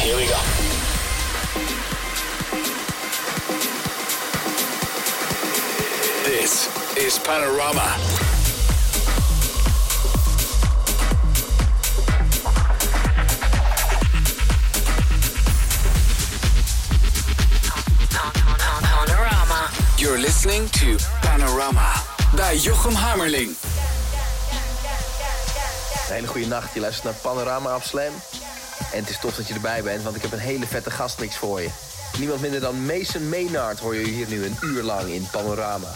Here we go. This is Panorama. Panorama. You're listening to Panorama bij Jochem Hammerling. Een hele goede nacht. Je luistert naar Panorama op Slam. En het is tof dat je erbij bent, want ik heb een hele vette gastmix voor je. Niemand minder dan Mason Maynard hoor je hier nu een uur lang in Panorama.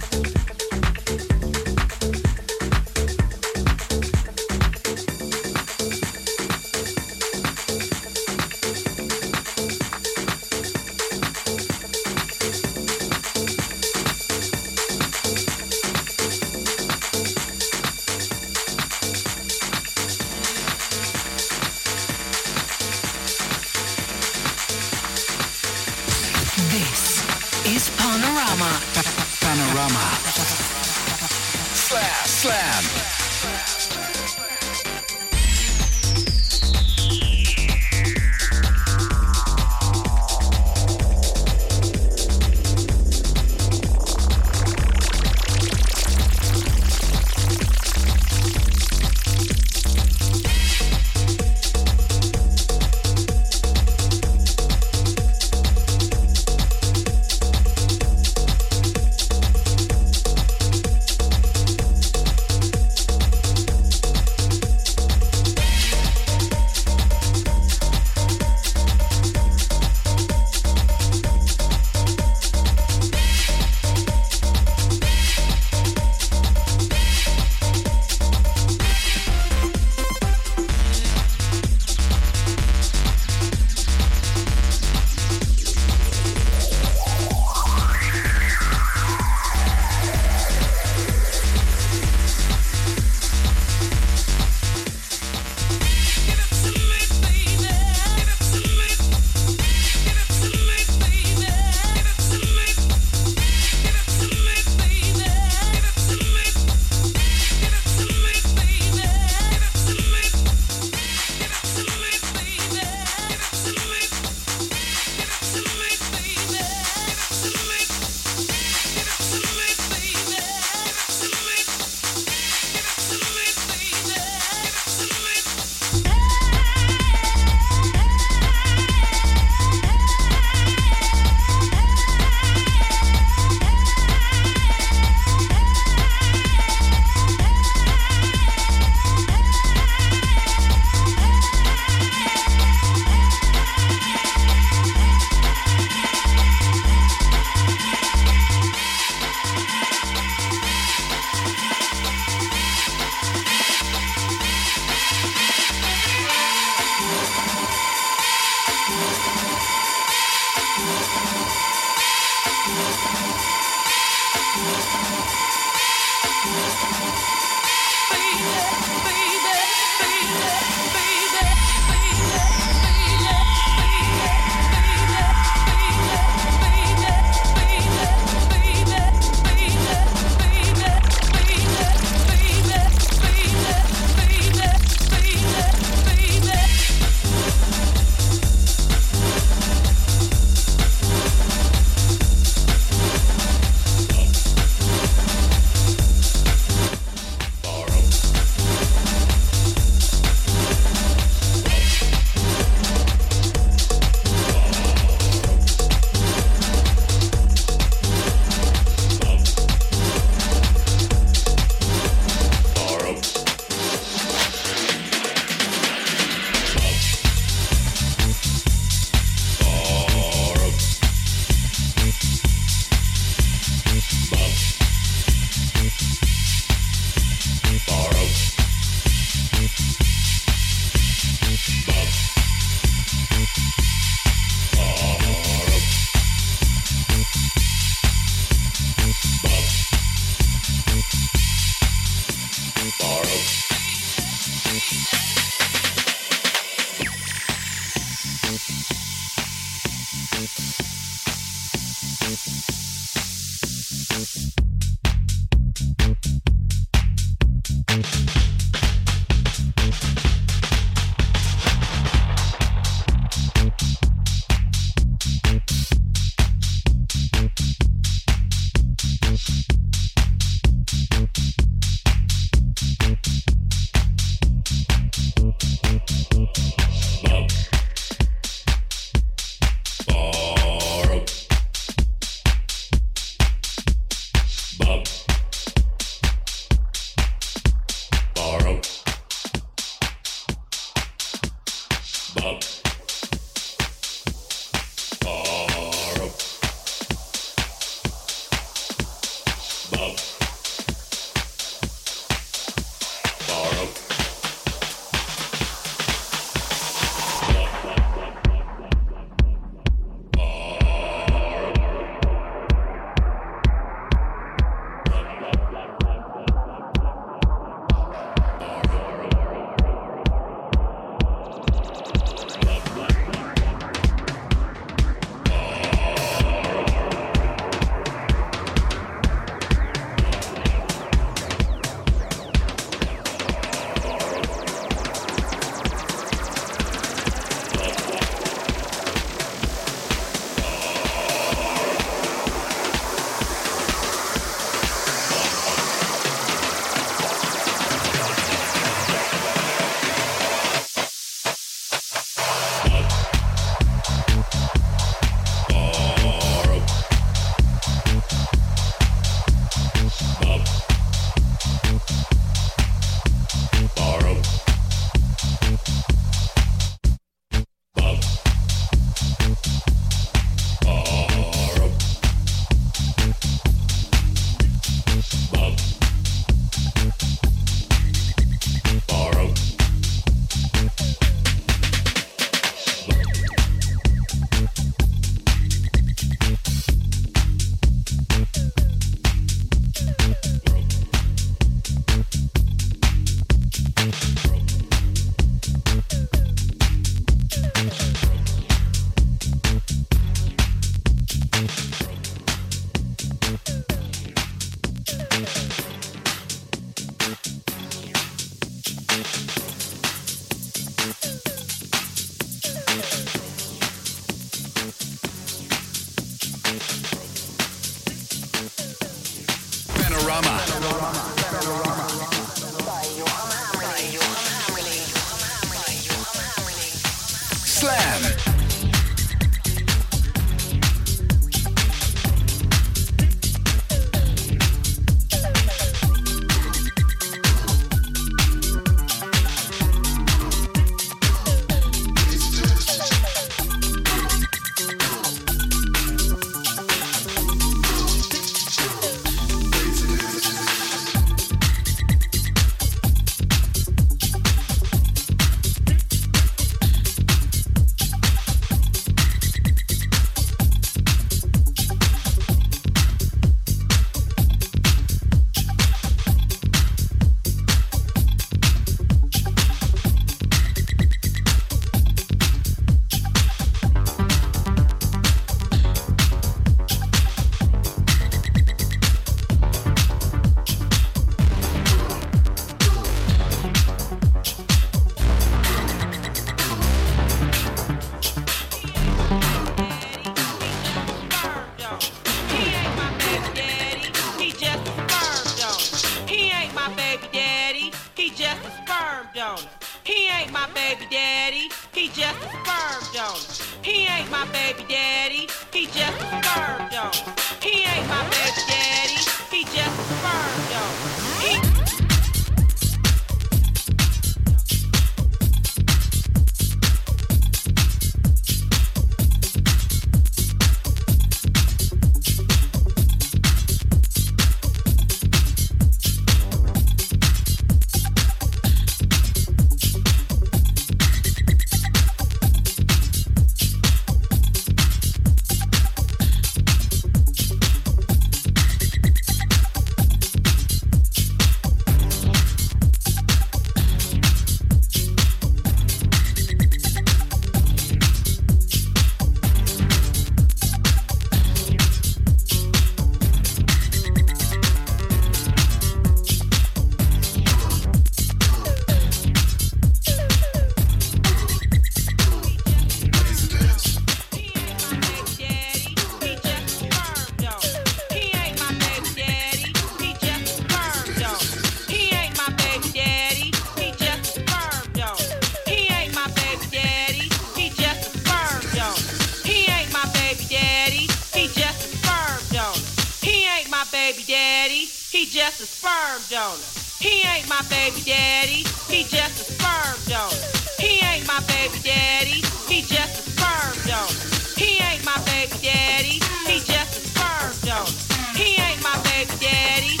just a sperm donor. He ain't my baby daddy. He just a sperm donor. He ain't my baby daddy. He just a sperm donor. He ain't my baby daddy. He just a sperm donor. He ain't my baby daddy.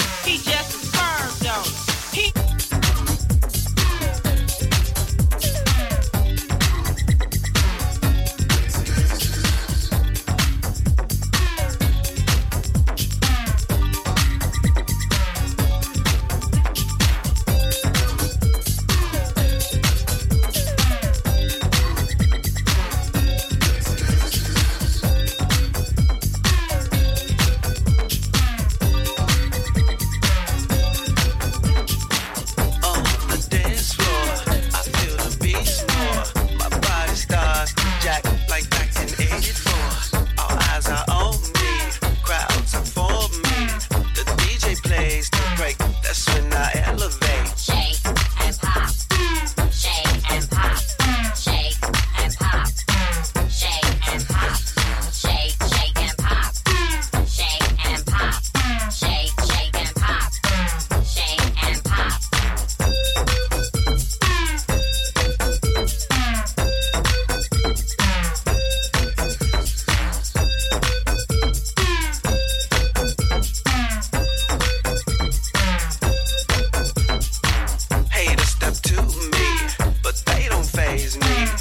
his name.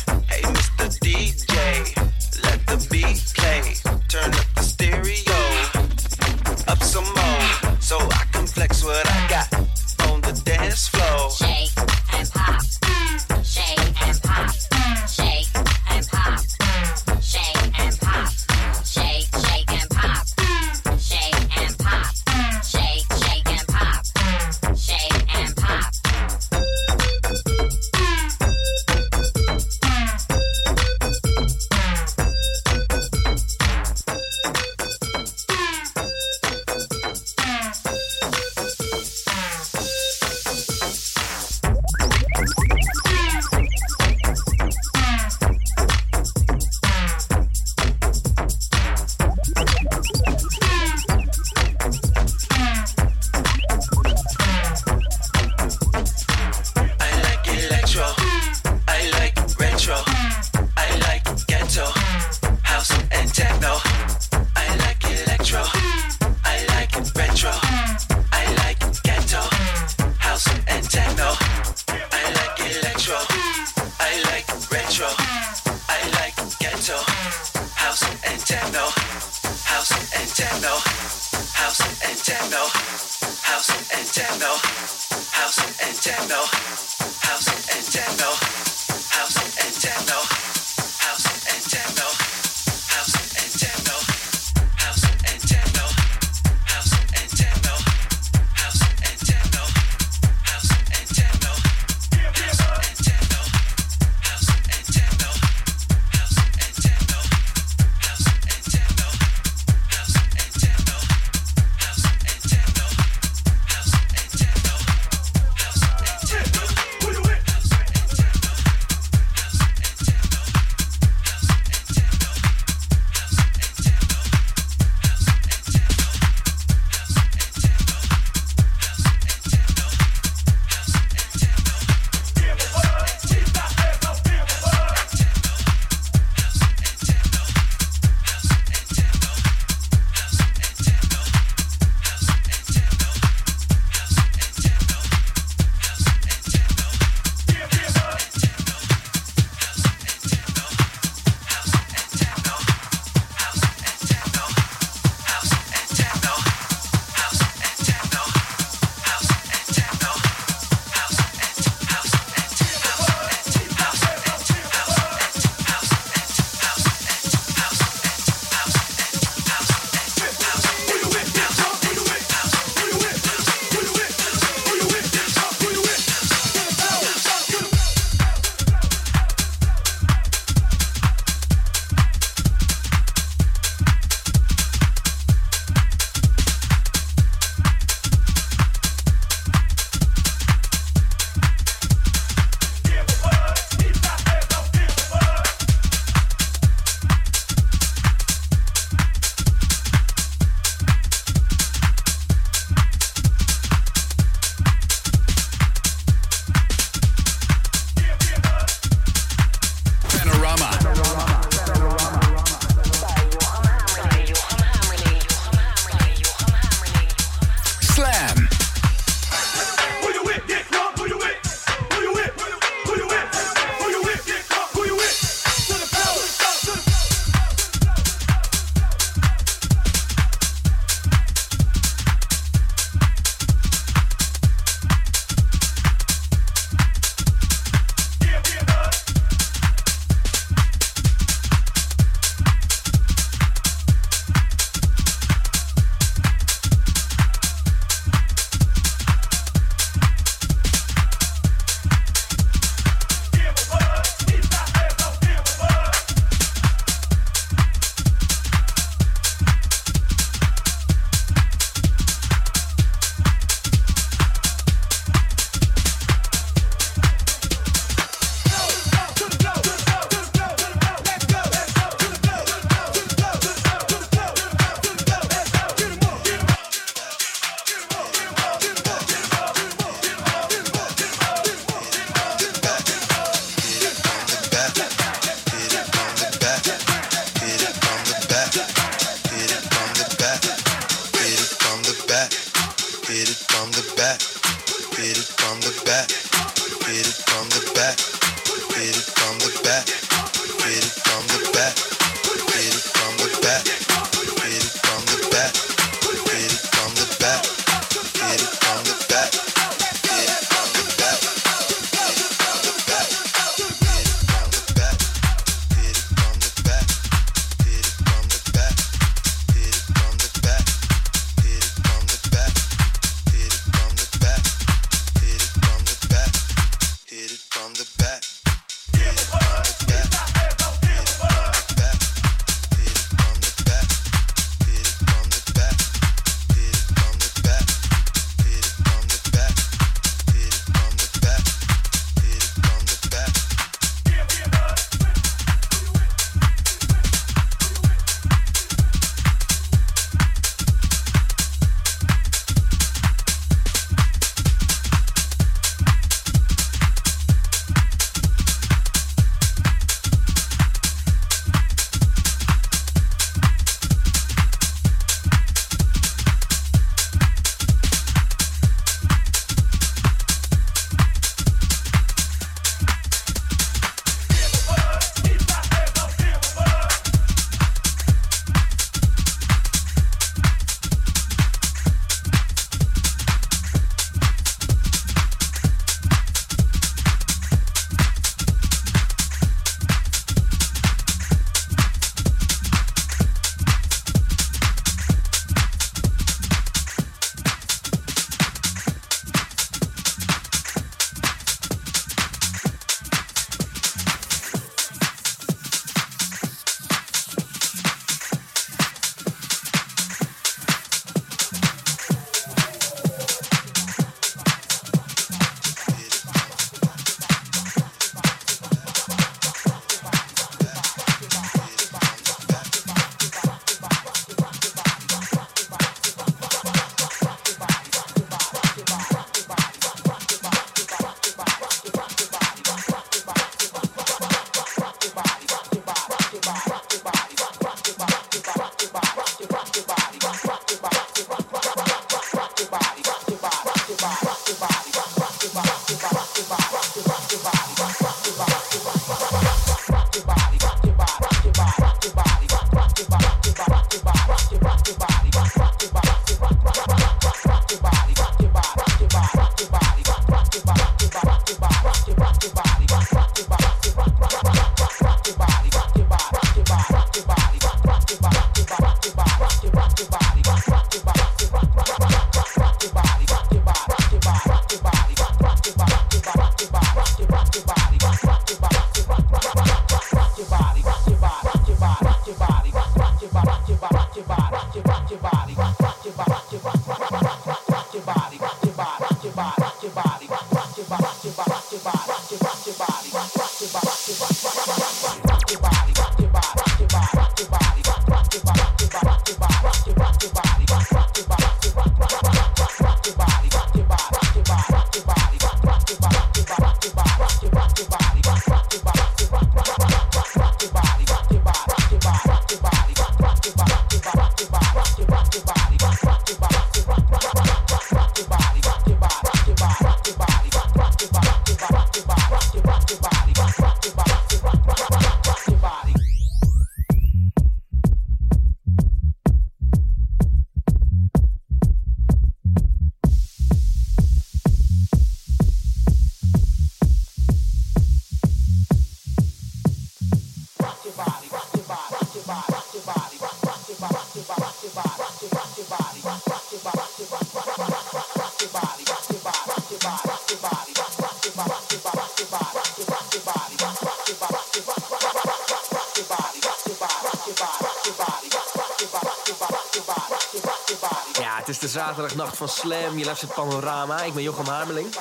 Zaterdagnacht van Slam. Je luistert Panorama. Ik ben Jochem Hameling.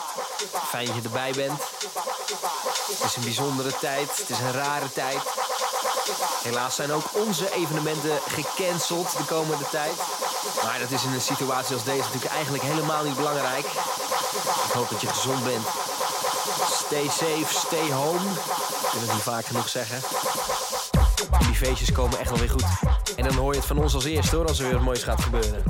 Fijn dat je erbij bent. Het is een bijzondere tijd. Het is een rare tijd. Helaas zijn ook onze evenementen gecanceld de komende tijd. Maar dat is in een situatie als deze natuurlijk eigenlijk helemaal niet belangrijk. Ik hoop dat je gezond bent. Stay safe, stay home. Ik kan het niet vaak genoeg zeggen. Die feestjes komen echt wel weer goed. En dan hoor je het van ons als eerste hoor, als er weer wat moois gaat gebeuren.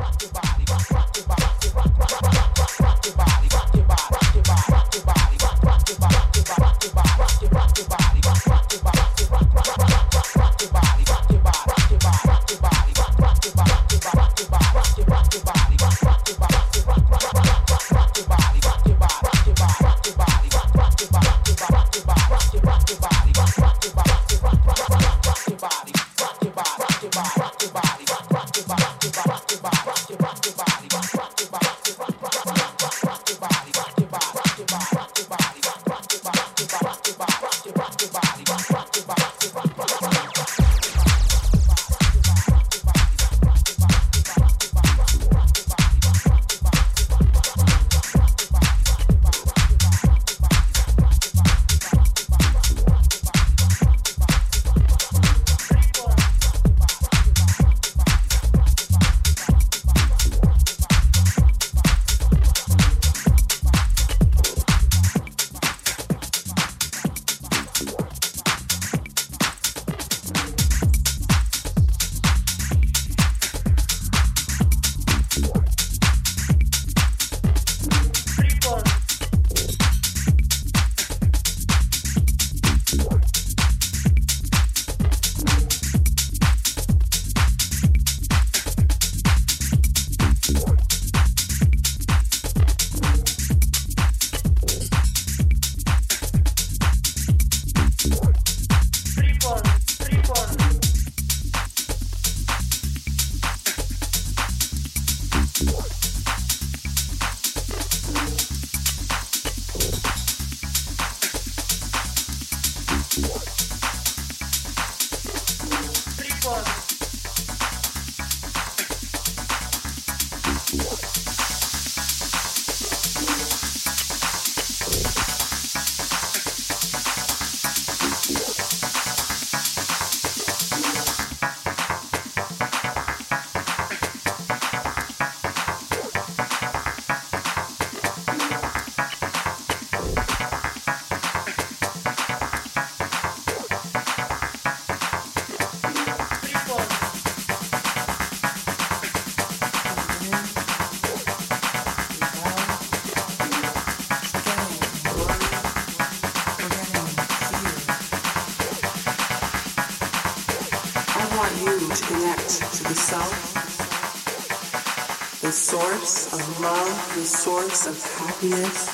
Happiness.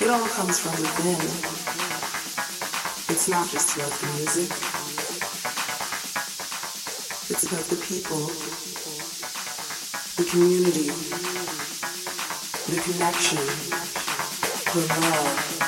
It all comes from within. It's not just about the music. It's about the people, the community, the connection, the. L-O-V-E.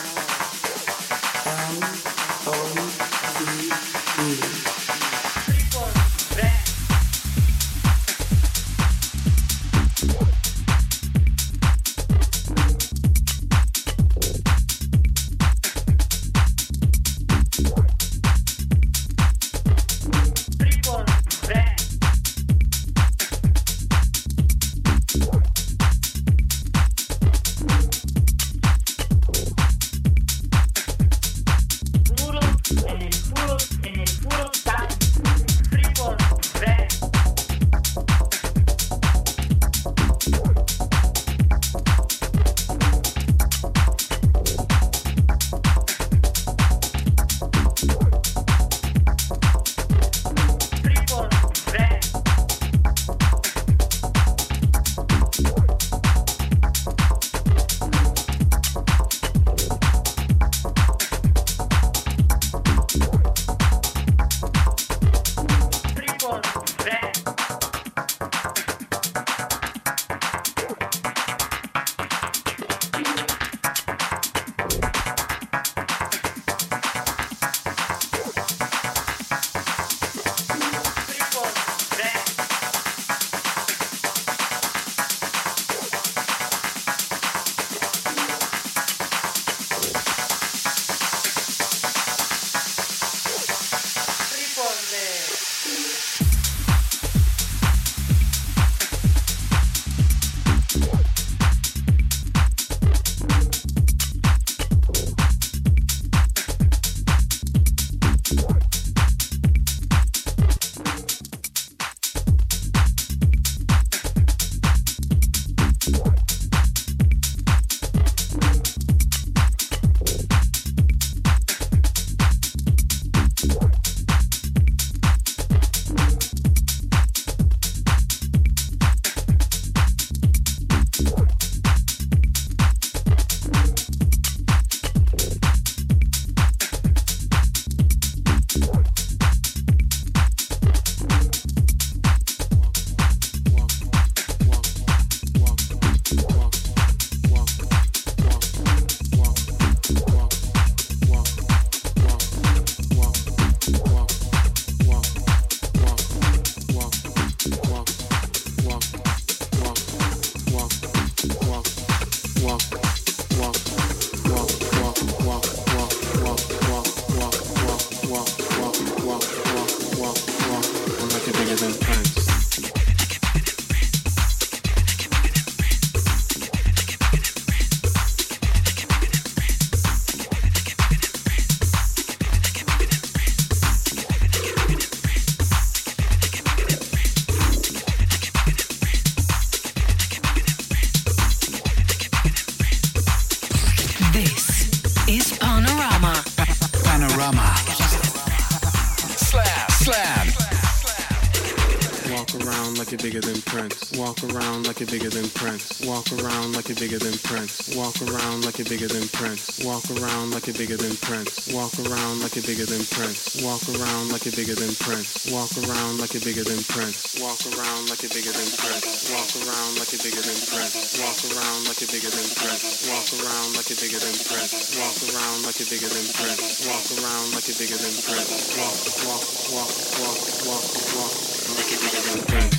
Like you're bigger than Prince. Walk around like you're bigger than Prince. Walk around like you're bigger than Prince. Walk around like you're bigger than Prince. Walk around like you're bigger than Prince. Walk around like you're bigger than Prince. Walk around like you're bigger than Prince. Walk around like you're bigger than Prince. Walk around like you're bigger than Prince. Walk around like you're bigger than Prince. Walk around like you're bigger than Prince. Walk around like you're bigger than Prince. Walk around like you're bigger than Prince. Walk, walk, walk, walk, walk, walk like you're bigger than Prince.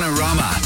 Panorama.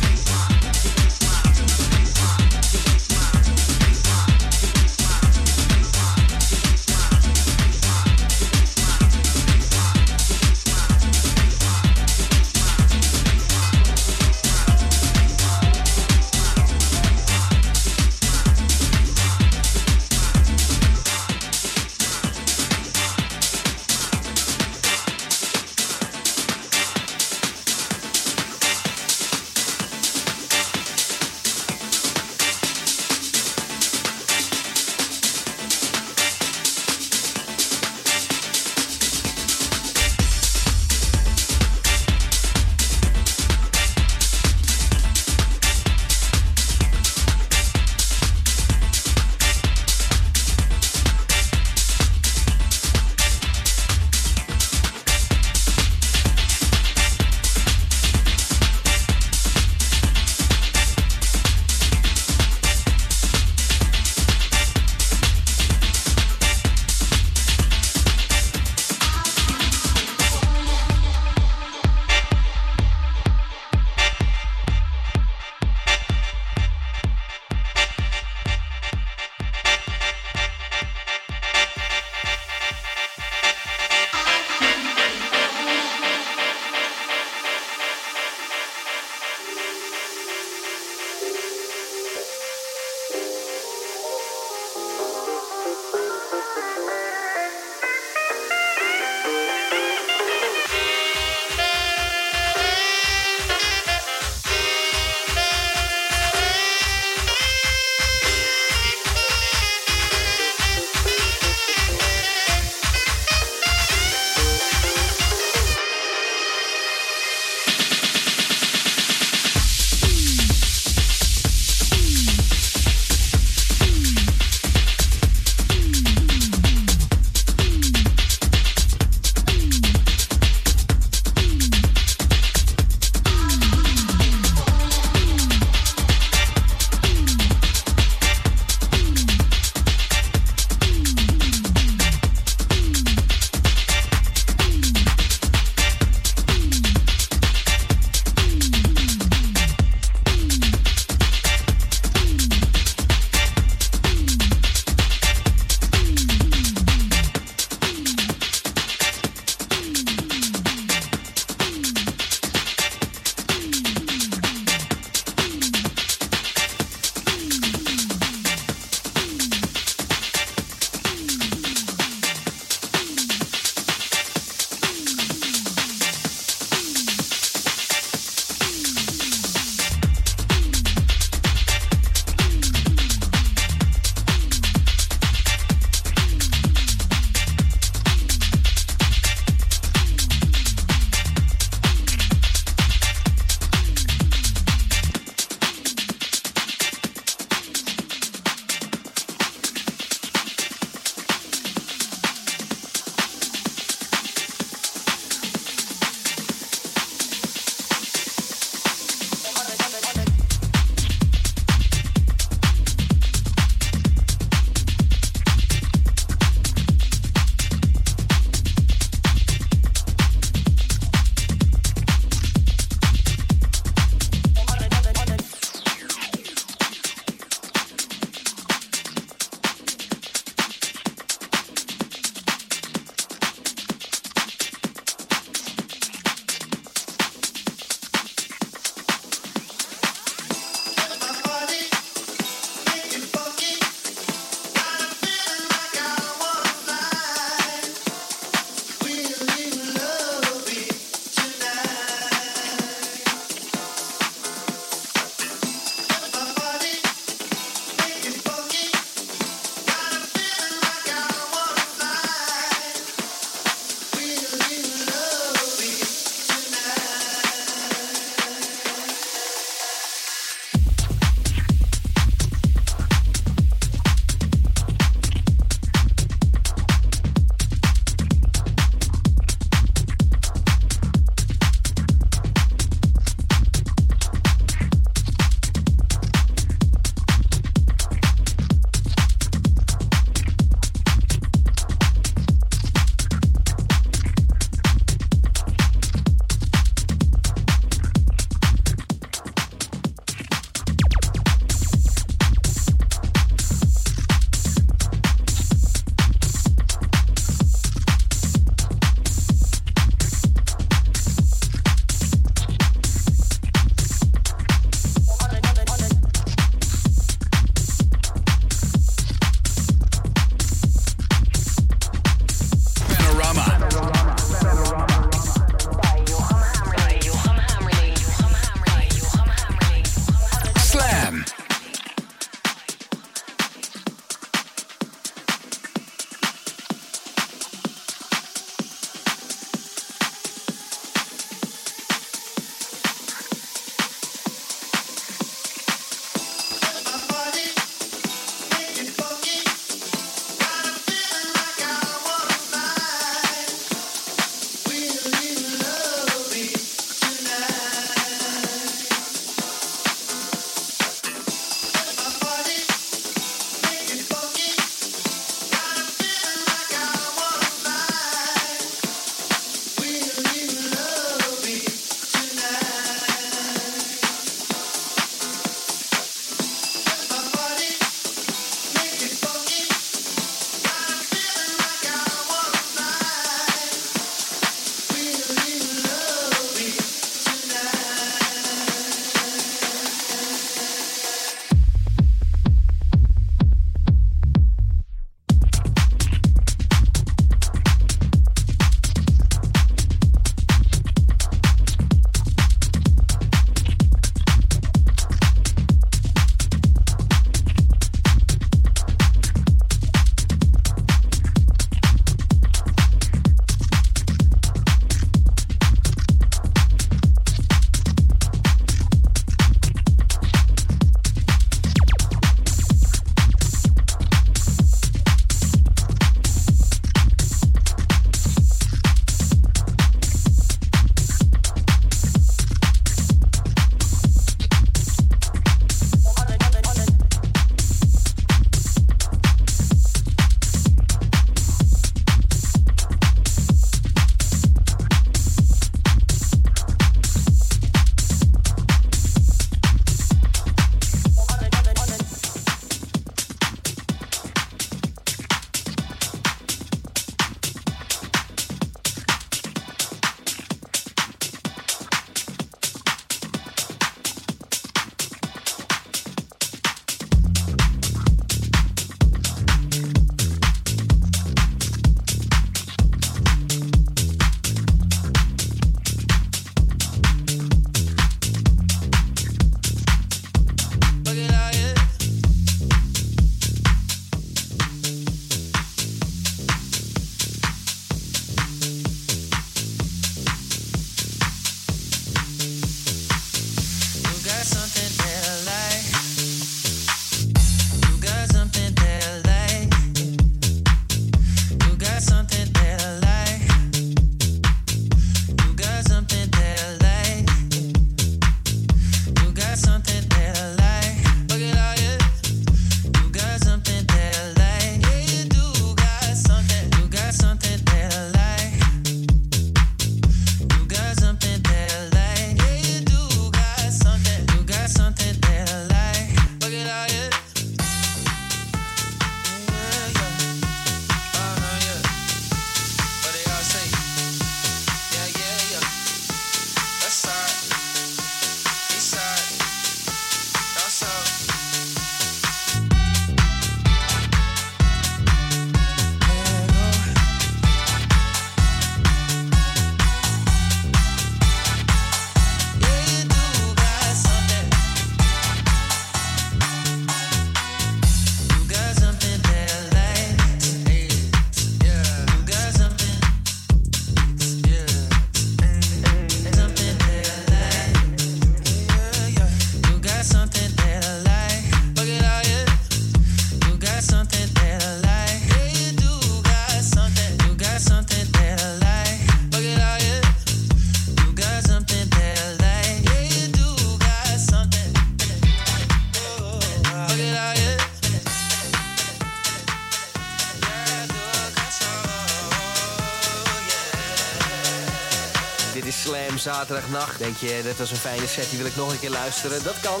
zaterdagnacht. Denk je, eh, dit was een fijne set, die wil ik nog een keer luisteren? Dat kan.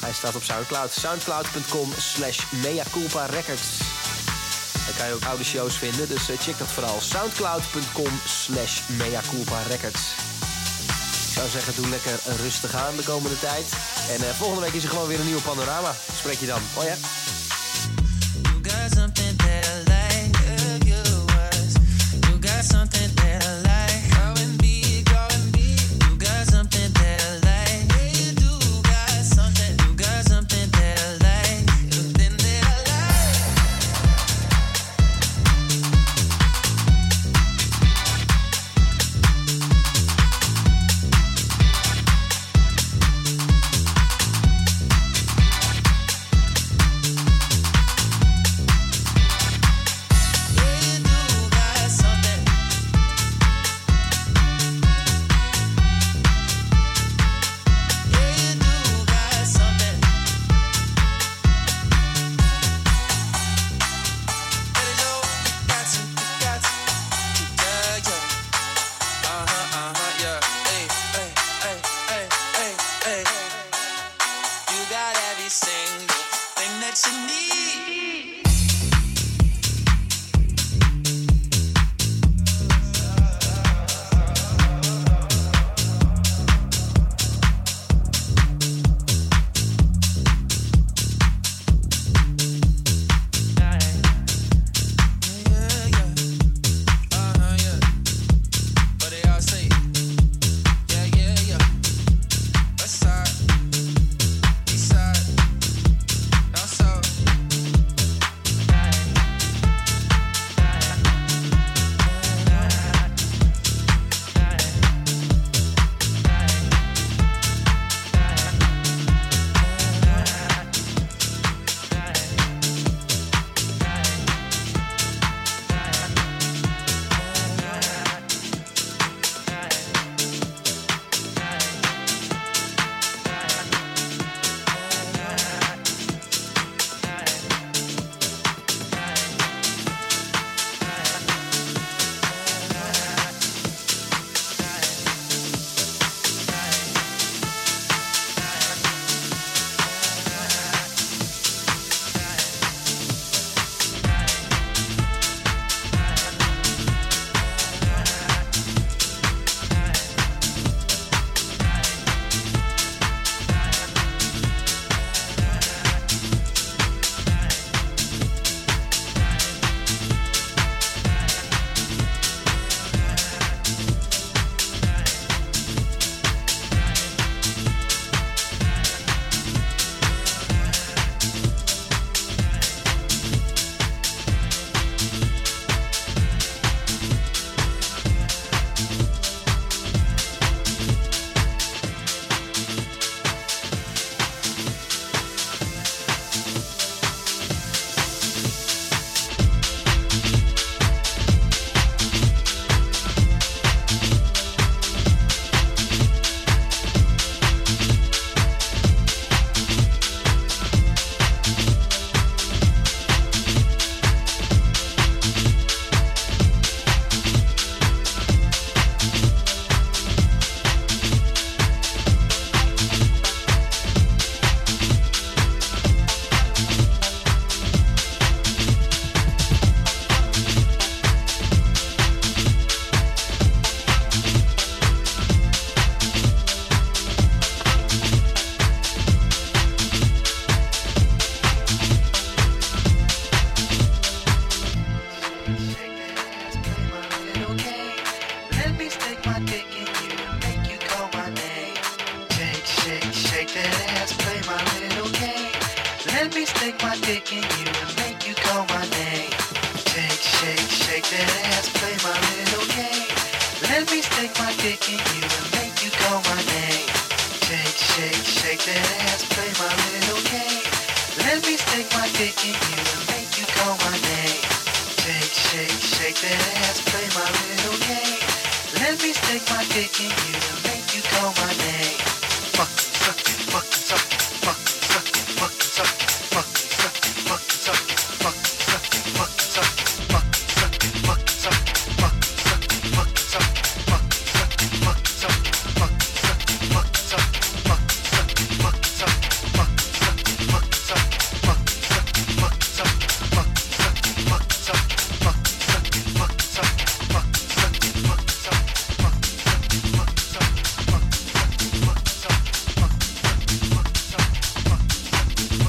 Hij staat op Soundcloud. Soundcloud.com slash meaculpa records. Daar kan je ook oude shows vinden, dus eh, check dat vooral. Soundcloud.com slash meaculpa records. Ik zou zeggen, doe lekker rustig aan de komende tijd. En eh, volgende week is er gewoon weer een nieuwe panorama. Spreek je dan. Hoi ja.